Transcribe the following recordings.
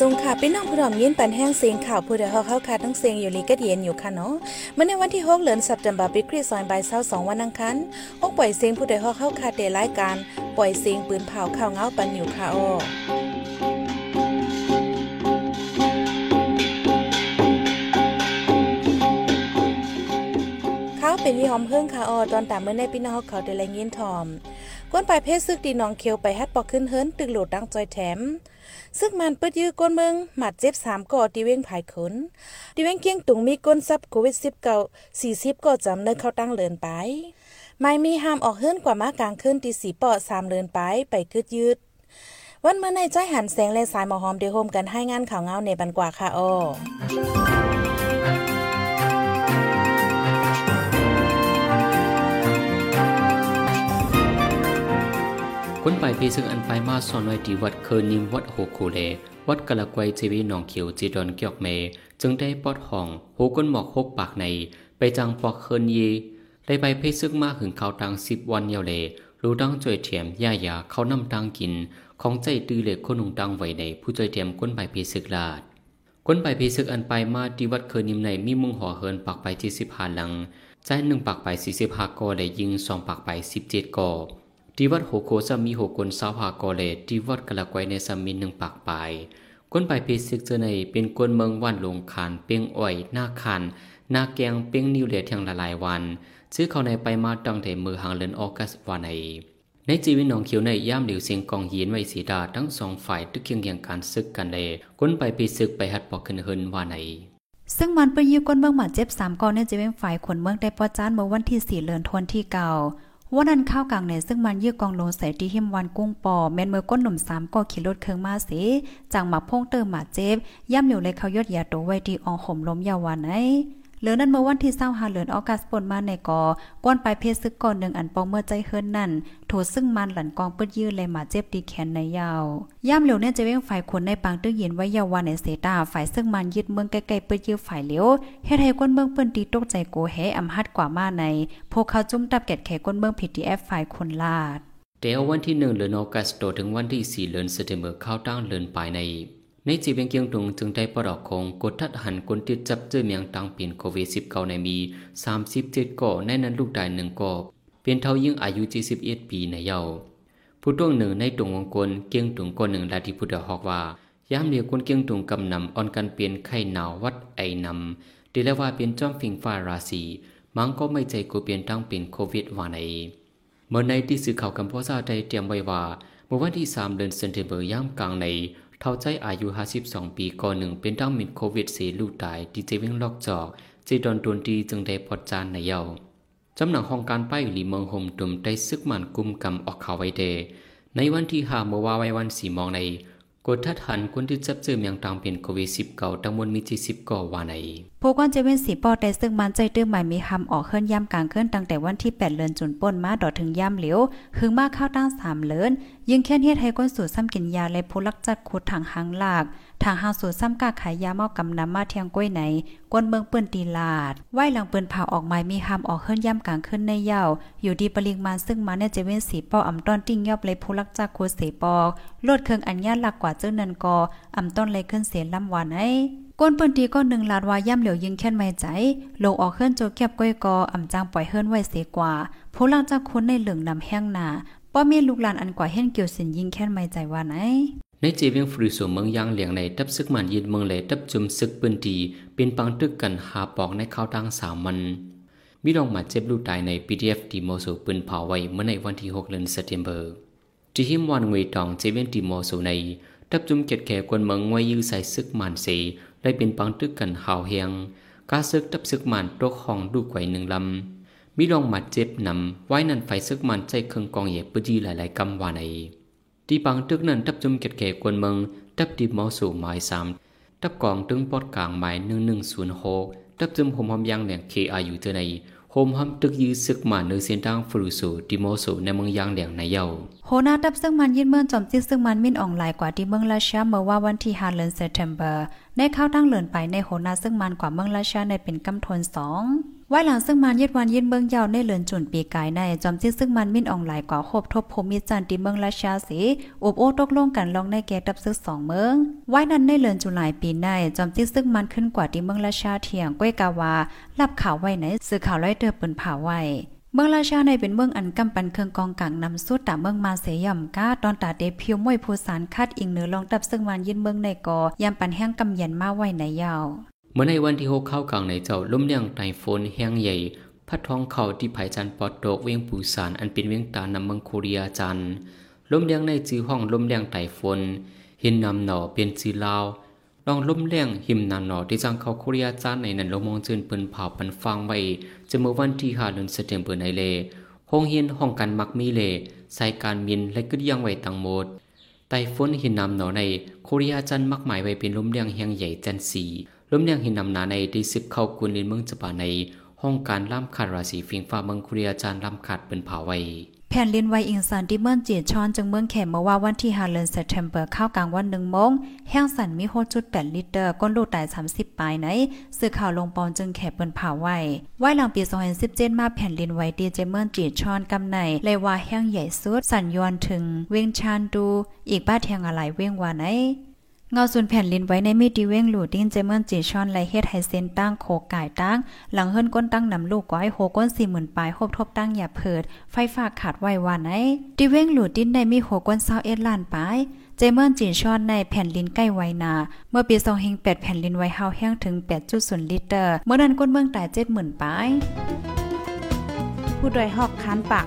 ทรงค่ะพี่น้องผู้ดอมยินปันแห้งเสียงข่าวผู้ใดฮอกเข้าค่ะทั้งเสียงอยู่ลีก็เย็นอยู่ค่ะเนาะเมื่อในวันที่6เดือนสัปดาห์ปีคริสต์ศักราช22วันอังคารฮกปล่อยเสียงผู้ใดฮอกเข้าค่ะเตรายการปล่อยเสียงปืนเผาข่าวเงาปันอยู่ค่ะอ้อข้าวเป็นยี่หอมเพิ่งค่ะออตอนตามเมื่อในพี่น้องเขาเดลัยยินทอม ก้นปลายเพศซึกดีน้องเคียวไปฮัดปอกขึ้นเฮิรนตึกโหลดดังจอยแถม ซึ่งมันเปิดยื้อก้นเมืองหมัดเจ็บสามก่อตีเว้งผายขนตีเว้งเกียงตุงมีก้นซับโควิดสิบเก้าสี่สิบก็จำเนินเข้าตั้งเลินไป ไม่มีห้ามออกเฮิรนกว่ามากลางขึ้นตีสีปอดสามเลินไปไปกึดยืดวันเมื่อในใจหันแสงและสายหมอหอมเดโฮมกันให้งานข่าวเงาในบันกว่าค่ะอ้อ คนไปพีซึ่งอันไปมาสอนไว้ที่วัดเคินิมวัดโฮโคเล วัดกะละกวยจีวีหนองเขียวจีดอนเกียกเม จึงได้ปอดห้องโหก้นหมอกหกปากใน ไปจังปอกเคินเยได้ไปเพซึ่งมาหึงเขาตังสิบวันเยาเลรู้ดังจ่วยเถียมย่ายาเขานำตังกิน ของใจตื้อเหล็กคนหุงตังไว้ในผู้จ่วยเถียมก้นไปพีซึกลาดก้นไปพีซึกอันไปมาที่วัดเคินิมในมีมุงห่อเฮินปากไปที่สิบหาหลังใจหนึ่งปากไปสี่สิบห้าก่อได้ยิงสองปากไปสิบเจ็ดก่อ ที่วัดโหโคสามีโหกนสาวหากอเลที่วัดกะละกวในสามีหนึ่งปากปายก้นไปเพศิกเจอในเป็นกวนเมืองวันลงคานเปียงอ้อยหน้าคานหน้าแกงเปียงนิวเลทยงละลายวัน ซื้อเข้าในไปมาตั้งแต่มือหางเลินออกัสวานในในจีวินน้องเขียวในย่ามเหลียวเสียงกองเหียนไว้สีดาทั้งสองฝ่ายตึกเคียงเคียงการซึกกันเลยก้นไปปีซึกไปหัดปอกขึ้นเฮินวานในซึ่งมันเปิ้ยื้อก้นเมืองหมาเจ็บสามกอนในจีเว้งฝ่ายขนเมืองได้ปอจานเมื่อวันที่สี่เลือนทวนที่เก่า ว่านั้นข้าวกลางเนซึ่งมันยื้อกองลงใส่ที่หิมวันกุ้งปอแม่นมือก้นหนุ่มสามก็ขี่รถเครื่องมาสิจังหมักพงเติมหมาเจ็บย่ำเหลียวเลยเขายอดยาโตไว้ที่อองห่มล้มยาววันไหน เหลือนั้นเมื่อวันที่เศร้าหาเหลือนออกัสปนมาในกอก้อนปลายเพศซึกก่อนหนึ่งอันปองเมื่อใจเฮิรนนั่น โถซึ่งมันหลันกองเปิดยื้อเลยหมาเจ็บดีแขนในยาว ย่ำเหลียวเนี่ยจะเว้งฝ่ายคนในปางตื้อเย็นไว้ยาววันในเสตาฝ่ายซึ่งมันยึดเมืองใกล้ๆเปิดยื้อฝ่ายเหลียวเฮ็ดให้ก้นเมืองเปิ้นตีตกใจโกแฮอำฮัดกว่ามาใน พวกเขาจุ่มตับแกดแขก้นเมืองผิดทีแอฟฝ่ายคนลาดเดี๋ยววันที่หนึ่งเดือนออกัสโตถึงวันที่สี่เดือนเซปเมอร์เข้าตั้งเดือนปลายใน ในจีเวียงเกียงตุงจึงได้ปลอกคงกดทัดหันคนติดจับเจอเมียงตังเปลี่ยนโควิดสิบเก้าในมีสามสิบเจ็ดก่อในนั้นลูกได้หนึ่งก่อเป็นเท่ายิ่งอายุจีสิบเอ็ดปีในเยาผู้ต้วงหนึ่งในตุงวงกลเกียงตุงก่อนหนึ่งลาทิพุทธฮอกว่ายามเดียวคนเกียงตุงกำนำออนกันเปลี่ยนไข่หนาววัดไอนำดีแล้วว่าเป็นจอมฟิงฟ้าราศีมังก็ไม่ใจกูเปลี่ยนตั้งเป็นโควิดว่าในเมื่อในที่สื่อข่าวกัมพูชาได้เตรียมไว้ว่าเมื่อวันที่สามเดือนเซนเทเบอร์ย่ามกลางใน เท่าใจอายุ52ปีก่อนหนึ่งเป็นตั้งมิดโควิดเสียลูกตายดีเจวิ่งลอกจอกจีดอนดวนดีจึงได้พอดจานในเยาจำหนังห้องการป้ายหลีเมืองโฮมตุ่มได้ซึกมันกุมกำออกข่าวไว้เด ในวันที่หาเมื่อว่าไว้วันสีมองในกดทัดหันคนที่จับเจอเมียงตางเป็นโควิดสิบเก่าตั้งมวลมีจีสิบก่อวาใน พวกวันจเป็นสีปอดแต่ซึ่งมันใจเตื้อใหม่มีคำออกเคลื่อนย่ำกลางเคลื่อนตั้งแต่วันที่แปดเลือนจุนป่นมาดอถึงย่ำเหลียวหึงมาข้าวตั้งสามเลือนยิงแค่นเฮ็ดให้ก้นสู่ซ้ำกินยาและผู้ลักจัดขุดถังหางหลากทางหางสู่ซ้ำกาขายยาเมากำนำมาเทียงก้วยไหนกวนเมืองเปิ้นตีลาดไหวหลังเปิ้นเผาออกไม้มีคำออกเคลื่อนย่ำกลางขึ้นในเย้าอยู่ดีปริงมาซึ่งมาเนี่ยจเว้นสีปออำต้อนติ้งยอบเลยผู้ลักจักขุดเสปอกลดเครื่องอัญญาหลักกว่าเจ้าเนันกออำต้นเลยขึ้นเสียลำวานไอ ก้นเปิ้นตีก็หนึ่งลาดว่าย่ำเหลียวยิงแค่นไม่ใจลงออกเคลื่อนโจเก็บก้อยกออำจางปล่อยเฮิรนไว้เสียกว่าผู้ลังจักคนในเหลืองนำแห้งหนาป้อมีลูกหลานอันกว่าเห็นเกี่ยวสินยิงแค่นไม่ใจว่าไหนในจีเวียงฟรีสูเมืองยางเหลียงในทับซึกมันยินเมืองเลยทับจุมซึกปืนตีเป็นปังตึกกันหาปอกในข้าวตังสามมันมีลองมาเจ็บลูกตายใน PDF ดีโมโซปืนเผาไว้เมื่อในวันที่6เดือนเซปเทมเบอร์ที่หิมวันงวยตองเจเวียนดีโมโซในทับจุมเก็ดแก่กวนเมืองงวยยื้อใส่ซึกมันสี ได้เป็นปังตึกกันหาวเฮียงกาซึกทับซึกมันตกห้องดูไกวหนึ่งลำมีลองมาเจ็บนำไว้นั่นไฟซึกมันใจเครื่องกองเหยียบปืจีหลายๆกำวานในที่ปังตึกนั้นทับจุมเกตเกกวนเมืองทับดีมอสู่หมายสามทับกองตึงปอดกลางหมายหนึ่งหนึ่งศูนย์หกทับจุมหมหอมยังแหล่งเคอายุเจอในโฮมฮัมตึกยื้อซึกมาเนื้อเส้นทางฟรูสูดิโมสูในเมืองยางแหลงในเยาโฮนาตับซึ่งมันยินเมืองจอมจิซึ่งมันมินอ่องหลายกว่าที่เมืองราชาเมื่อว่าวันที่5เดือนเซปเทมเบอร์ ในเข้าตั้งเลินไปในโฮนาซึ่งมันกว่าเมืองราชาในเป็นกำทนสองไว้หลังซึ่งมันยึดวันยินเมืองยาวในเหลือนจุนปีกายในจอมจิ้ซึ่งมันมินออนไลน์กว่าครบทบพมิจันติเมืองราชาสีอุบโอตกลงกันลองในแก่ดับซึกสองเมืองไว้นั้นในเหลือนจุหลายปีในจอมจิ้ซึ่งมันขึ้นกว่าที่เมืองราชาเถียงก้วยกาวารับข่าวไว้ในสื่อข่าวไล่เตือปืนผ่าไว้ เมืองราชาในเป็นเมืองอันกำปันเครื่องกองกลางนำสุดตาเมืองมาเสย่ำก้าตอนตาเดพิวมวยผู้สารคัดอิงเหนือลองดับซึ่งวันยินเมืองในกอยามปันแห้งกำเย็นมาไว้ในยาว เมื่อในวันที่หกเข้ากลางในเจ้าลุ่มเลี้ยงไต้ฝุ่นแห้งใหญ่พัดท้องเข่าที่ไผ่จันปอดโตกเวียงปูสารอันเป็นเวียงตานำเมืองโคเรียจันลุ่มเลี้ยงในจื้อห้องลุ่มเลี้ยงไต้ฝุ่นหินนำหน่อเป็นจื้อลาว ลองลุ่มเลี้ยงหิมนำหน่อที่จังเขาคเรียจันในนั้นลงมองจืนเปินเผาปันฟังไว้จะเมื่อวันที่5เดือนเซปเทมเบอร์ในเลห้องเฮียนห้องกันมักมีเลใส่การมินและกึดยังไว้ตังหมดไต้ฝนหินนำหน่อในคเรียจันมักหมายไว้เป็นลุ่มเลี้ยงแห่งใหญ่จันสีลมเลียงหินนำนาในที่สิบเข้ากุนลินเมืองจะป่าในห้องการล่ำขาดราศีฟิงฟ้าเมืองคุรีอาจารย์ล่ำขาดเป็นเผาไว้แผ่นลินไวอิงสันที่เมืองจีชอนจึงเมืองแขมเมื่อว่าวันที่5เดือนเซปเทมเบอร์เข้ากลางวัน1โมงแห้งสันมี6.8ลิตรก้นลูกตาย 30 ปลายไหนสื่อข่าวลงปอนจึงแขเปิ้นเผาไว้ไว้หลังปี2017มาแผ่นลินไวดีเจเมืองจีชอนกำในเลยว่าแห้งใหญ่สุดสัญญวนถึงเวียงชานดู อีกบ้าแทงอะไรเวียงว่าไหน เงาส่วนแผ่นลินไว้ในมีดีเว้งหลูดิ้นเจเมินจีชอนไลเฮ็ดไฮเซนตั้งโคก่ายตั้ง หลังเฮิรนก้นตั้งนำลูกก้อยโหก้นสี่หมื่นปลายหบทบตั้งอย่าเพิด ไฟฟ้าขาดไว้ว่าไหนดีเว้งหลูดิ้นในมีโหก้นเศร้าเอ็ดล้านปลายเจเมินจีชอนในแผ่นลินใกล้ไวนา เมื่อปี2008แผ่นลินไวเฮาแห้งถึง 8.0 ลิตร เมื่อนั้นก้นเมืองตาย70,000ปลายผู้ดยหอกคันปาก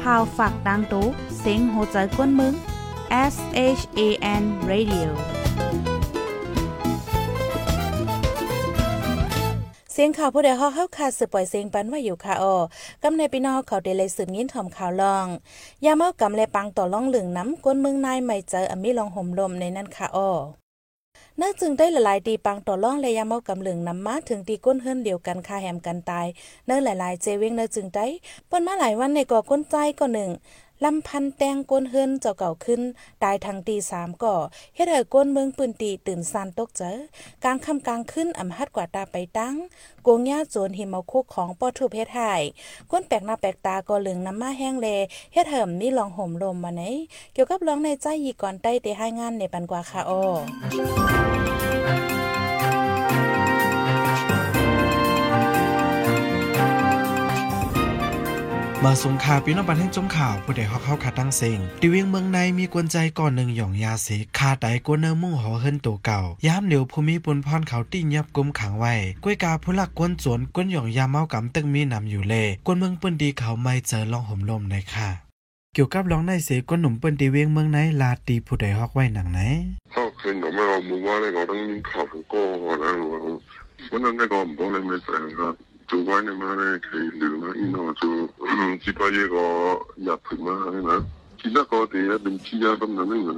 พาวฝากดังตู้เซ็งโหใจกวนมึง S H A N Radio สียงข่าวผู้ใดฮอกเข้าขาสืบปล่อยเสียงปันว่าอยู่ค่ะออกำในพี่น้องเขาได้เลยสืบยินถ่อมข่าวลองยาเมากำเลยปังต่อล่องเหลืองน้ำก้นเมืองนายไม่เจออมีลองห่มลมในนั้นค่ะออน่าจึงได้หลายๆตีปังต่อล่องเลยยาเมากำเหลืองน้ำมาถึงตีก้นเฮิรนเดียวกันคาแหมกันตายเนื้อหลายๆเจเวงเนื้อจึงได้ปนมาหลายวันในก่อก้นใจก็หนึ่ง ลำพันแตงก้นเฮิรนเจ้าเก่าขึ้นตายทางตีสามก่อเฮ็ดให้ก้นเมืองปืนตีตื่นซานตกเจอกลางค่ำกลางขึ้นอำหัดกว่าตาไปตั้งโกงย่าโจรหิมเอาคุกของป้อทุเพศหายก้นแปลกหน้าแปลกตาก็เหลืองน้ำมาแห้งเลเฮ็ดเหิมนี่ลองห่มลมมาไหนเกี่ยวกับร้องในใจยีก่อนใต้เตให้งานในปันกว่าค่ะอ้อ เมื่อสงข่าวพี่น้องบันแห่งจมข่าวผู้ใดฮอกเข้าขาตั้งเซงติเวียงเมืองในมีกวนใจก่อนหนึ่งหย่องยาเสกขาไดกวนเนอมุ่งหอเฮินตัวเก่าย้ำเหนียวภูมิปุนพรเขาตี้งยับกุมขังไว้กล้วยกาผู้หลักกวนสวนกวนหย่องยาเมากำตึงมีนำอยู่เล่กวนเมืองปืนดีเขาไม่เจอลองห่มลมในค่ะ เกี่ยวกับร้องในเสกกวนหนุ่มปืนตีเวียงเมืองในลาตีผู้ใดฮอกไว้หนังไหนก็คือหนุ่มเราหมู่ว่าเลยเราต้องมีข่าวก็แล้วมันนั่นได้ก็บองเลยไม่ใช่ครับ 做关你妈咧企聊啦，然后就接翻呢个入庭啦，系咪？见得我哋一定知啊，咁样呢样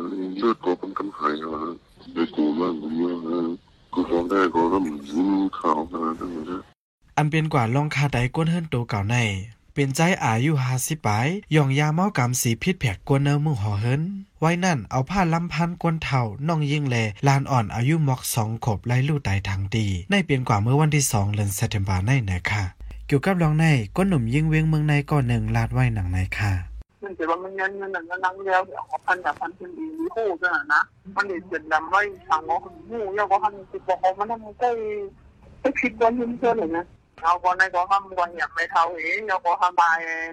呢个咁咁系啊，你估乜咁样啊？佢讲呢个都唔靠啊，真系啫。 อันเป็นกว่าลองคาไดกวนเฮิรนตัวเก่าใน เป็นใจอายุหาสิบปย่องยาเมากำสีพิษแผกกวนเนอมุ่งหอเฮิรนไว้นั่นเอาผ้าลำพันกวนเท่าน้องยิ่งแลลานอ่อนอายุมอกสองขบไล่ลู่ตายทางดีในเปลี่ยนกว่าเมื่อวันที่สองเดือนเซปเทมบอร์ในนะคะเกี่ยวกับรองในก้นหนุ่มยิ่งเวียงเมืองในก่อนหนึ่งลาดไว้หนังในค่ะมันจะว่ามันยันมันนั่นนั่งแล้วเดี๋ยวพันแบบพันเป็นดีมีหูจ้ะนะมันเด็ดเจ็ดลำไว้สั่งงอคนหูยาก็พันติดบอกมันทำใกล้ไปคิดวันยืนเชื่อเลยนะ เอาก็ในก็ทำวันอย่างไม่เท่าเองเราก็ทำไป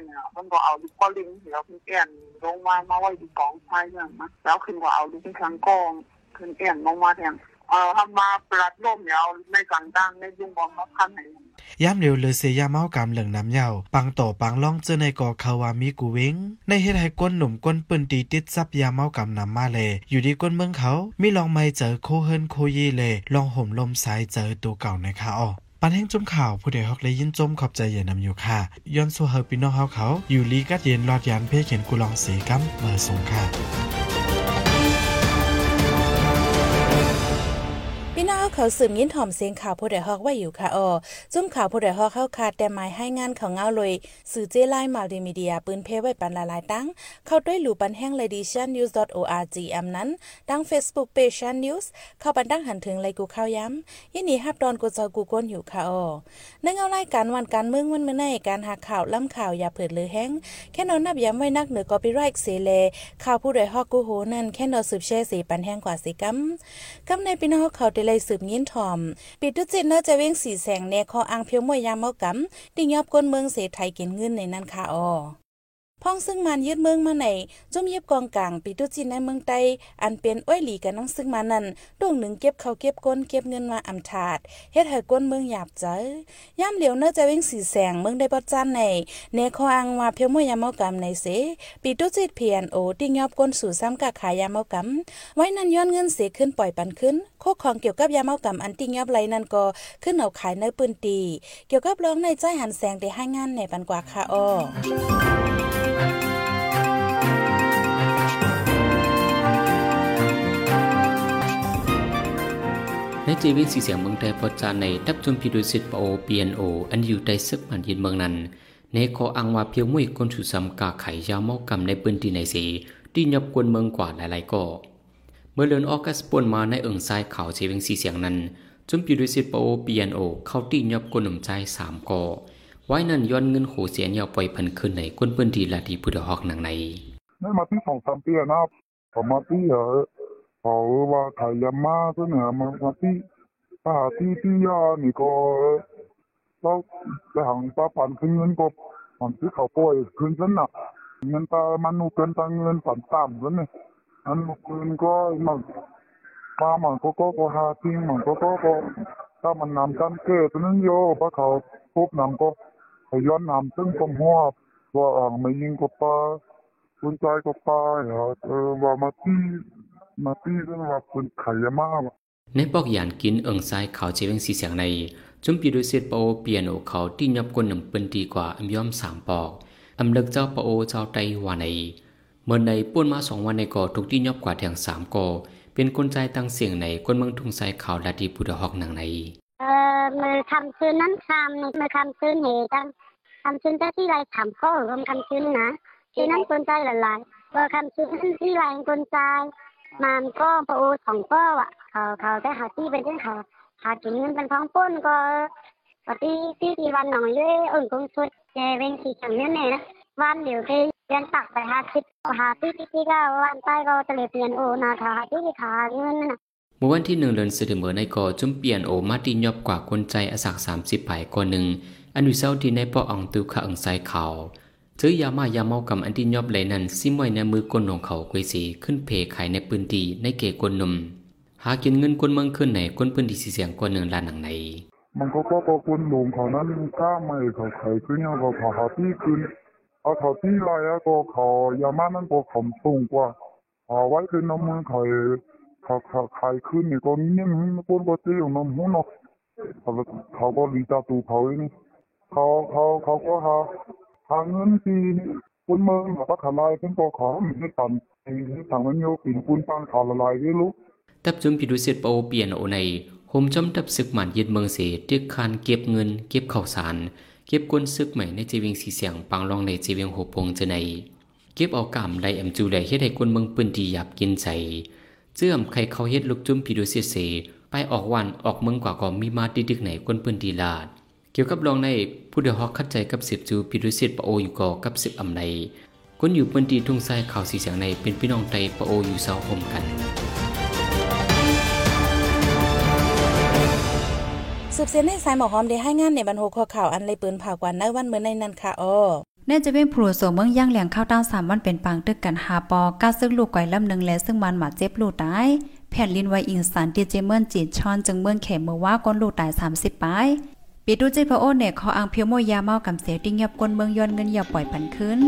เนี่ยมันก็เอาลูกก้อนลิงเดี๋ยวขึ้นแก่นลงมามาไว้ดีกองไฟใช่ไหมแล้วขึ้นก็เอาลูกข้างกองขึ้นแก่นลงมาแทนเอ่อทำมาปลัดล่มเดี๋ยวในกลางดังในยุ่งบอลมาพันไหนย้ำเร็วเลยเสียยาเมากำเหลืองน้ำยาวปังต่อปังล่องเจอในกอคาวามีกูเวงในเฮ็ดให้ก้นหนุ่มก้นปืนตีติดซับยาเมากำน้ำมาเลยอยู่ดีก้นเมืองเขา มีลองไม่เจอโคเฮินโคยีเลยลองห่มลมสายเจอตัวเก่านะคะอ้อ ปันแห้งจมข่าวผู้ใดฮอกเลยยินจมขอบใจเย็นนำอยู่ค่ะย้อนสู่เฮอพี่น้องเฮาเขา อยู่ลีกัดเย็นรอดยานเพ่เขียนกุลองสีกัมเมื่อสงค่ะ พี่น้องเขาสืบยินถ่อมเสียงข่าวผู้ใดฮอกไว้อยู่ค่ะออจุ่มข่าวผู้ใดฮอกเข้าคาดแต่หมายให้งานของเงาเลยสื่อเจไลมัลติมีเดียปืนเพไว้ปันละลายตั้ง เข้าด้วยหลู่ปันแห้ง ladyshannews.org อำนั้นดัง Facebook page Shan News เข้าปันดั้งหันถึงเลยกูเข้าย้ำยินดีฮับดอนกูจอกูก้นอยู่ค่ะออในเงารายการวันการเมืองวันเมื่อในการหาข่าวล้ำข่าวอย่าเผิดหรือแห้งแค่นอนนับย้ำไว้นักเหนือกอปิไรค์เสเลข่าวผู้ใดฮอกกูโหนั่นแค่นอนสืบแช่สีปันแห้งกว่าสิกัมกำในพี่น้องเขาได้เลยสืบยินถ่อม ปิดดุจิตเนอจะเว้งสีแสงแนคออังเพียวมวยยามเมากำติงยอบก้นเมืองเสไทยกินเงินในนั้นค่ะออ พ้องซึ่งมันยึดเมืองมาไหนจุ่มเย็บกองกลางปิดตุจินในเมืองใต้อันเป็นอ้อยหลีกันน้องซึ่งมานั่นดวงหนึ่งเก็บเขาเก็บก้นเก็บเงินมาอำถาดเฮ็ดให้ก้นเมืองหยาบใจย่ำเหลียวเนื้อจะเว้งสีแสงเมืองได้บ่จานในเนคออังว่าเพียวมวยยามเมากำในเสปิดตุจิตเพียนโอติงยอบก้นสู่ซ้ำกะขายยามเมากำไว้นั่นย้อนเงินเสียขึ้นปล่อยปันขึ้นโคของเกี่ยวกับยาเมากำอันติงยอบไหลนั่นก็ขึ้นเอาขายในปืนตีเกี่ยวกับร้องในใจหันแสงได้ให้งานในปันกว่าค่ะอ้อ ในจีวินสีเสียงเมืองไทยพอจานในทับจุมพิดุสิตปโอเปียนโออันอยู่ใต้ซึกมันยินเมืองนั้นในขออังว่าเพียงมุ่ยคนสุสัมกาไขยาวเมากำในปืนที่ในสีที่ยบกวนเมืองกว่าหลายๆก็เมื่อเลือนออกัสปวนมาในเอิงทรายเขาเจียงสีเสียงนั้นจุมพิดุสิตปโอเปียนโอเข้าที่ยบกวนหนุ่มใจสามก่อ ไว้นั่นย้อนเงินโหเสียนยาวปล่อยพันขึ้นในกวนปืนที่ลาดีพุทธหอกหนังในนั่นมาที่สองสามปีแล้วนะผมมาที่เออเขาว่าขายยามาเหนือมามาที่ป้าที่ที่ยานี่ก็เราจะหังป้าปันขึ้นเงินก็ปันที่เขาป่วยขึ้นฉันน่ะเงินตามันนูเกินตาเงินฝันต่ำแล้วเนี่ยอันนูเกินก็มันป้ามันก็ก็ก็หาทิ้งมันก็ก็ก็ถ้ามันนำกันเกิดนั้นโยป้าเขาพบนำก็ เขาย้อนนำซึ่งกลมหัวว่าอ่างไม่ยิงก็ป้าคุณใจก็ป้าเหรอเออว่ามาที่มาที่เรื่องว่าคุณขายมากในปอกยานกินเอิงซ้ายเขาเจเวงสีเสียงในจุมปีดุเซตปโอเปียโนเขาที่ยับกนหนึ่งเปืนดีกว่าอัมยอมสามปอกอำเลิกเจ้าปโอเจ้าไตวานในเมื่อในป้วนมาสองวันในก่อทุกที่ยับกว่าแทงสามก่อเป็นคนใจตั้งเสียงในคนเมืองทุ่งไซเขาลาดีพุทธหอกหนังใน มือคำคืนนั้นคำมือคำคืนเหตังคำคืนแต่ที่ไรถามก็รวมคำคืนนะคืนนั้นคนใจหลายๆเบอร์คำคืนนั้นที่ไรคนใจมันก็พระโอสองก็อะเขาเขาได้หาที่เป็นเรื่องเขาหากินเงินเป็นท้องป้นก็ปฏิที่ที่วันหนองเย่อิ่งคงสุดแกเวงสีจังเนี่ยนะวันเดี๋ยวแกเรียนตักไปหาคิดหาที่ที่ก็วันใต้ก็จะเลยเปลี่ยนโอนาหาที่ที่ขาเงินน่ะ เมื่อวันที่หนึ่งเดือนสิงหาในก่อจุมเปลี่ยนโอมาติยอบกว่าคนใจอสักสามสิบปลายกว่าหนึ่งอันอยู่เศร้าที่ในปออ่องตูขะอังไซเขาซื้อยามายาเมากำอันที่ยอบเลยนั้นซิมวยในมือก้นของเขากุยสีขึ้นเพขายในปืนดีในเกกนนมหากินเงินคนเมืองขึ้นไหนคนปืนดีสีเสียงกว่าหนึ่งล้านหนังในมันก็ก็ก็คุณหลงเขานั้นกล้าไม่เขาขายขึ้นยังก็เขาหาที่ขึ้นเอาเขาที่ไรก็เขายามานั้นก็ขมสูงกว่าเอาไว้ขึ้นน้ำมือเขา ขาเขาขายขึ้นนี่ก็นิ่มคนก็เตี้ยน้ำหูเนาะเขาเขาก็ลีตาตูเขานี่เขาเขาเขาก็หาหาเงินทีคนเมืองเขาก็ขลายเป็นก็ขอม่ตันให้ทางมันโยปินปุนปังขาละลายไม่รู้ตับจุมพิดุเซตปโอเปลี่ยนโอในโฮมจอมตับศึกหมันยึดเมืองเสตึกคานเก็บเงิน เก็บข้าวสาร เก็บกวนซึกใหม่ในจีวียงสีเสียงปังรองในจีวียงโหพงจะในเก็บเอากำไดแอมจูไดเฮ็ดให้คนเมืองปืนดีหยับกินใส่ เจื้อมใครเขาเฮ็ดลูกจุ้มพิดุเซเสไปออกวันออกเมืองกว่าก็มีมาดิดึกไหนคนปืนดีลาด เกี่ยวกับรองในผู้เดือฮอกคัดใจกับสิบจูพิดุเซตปโออยู่ก่อกับสิบอำในคนอยู่ปืนดีทุ่งทรายข่าวสีเสียงในเป็นพี่น้องไตปโออยู่เสาคมกันสืบเสียนในสายหมอหอมได้ให้งานในบรรโหข้อข่าวอันเลยปืนผ่ากว่าในวันเมื่อในนั้นค่ะอ้อ แน่จะเป็นผัวส่งเมืองย่างแหลงข้าวต้าสามวันเป็นปางตึกกันหาปอก้าซึ่งลูกก่อยลำหนึ่งและซึ่งมันหมาเจ็บลูกตายแผ่นลินไวอิงสารดีเจเมินจีดชอนจึงเมืองเขมเมื่อว่าก้นลูกตาย30ปลายปีดูจิตพระโอเนี่ยขออังเพียวโมยาเมากำเสียติ้งยับก้นเมืองย้อนเงินอย่าปล่อยปันขึ้น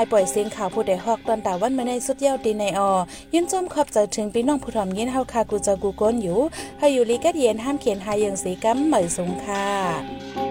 าหมายปล่อยเสียงข่าวผู้ใดฮอกตอนตาวันมาในสุดเย้าตีในออยินจมขอบใจถึงพี่น้องผู้ถ่อมยินเฮาคากูจะกูก้นอยู่ให้อยู่ลีกัดเย็นห้ามเขียนหายังสีกัมเหมยสงค่ะ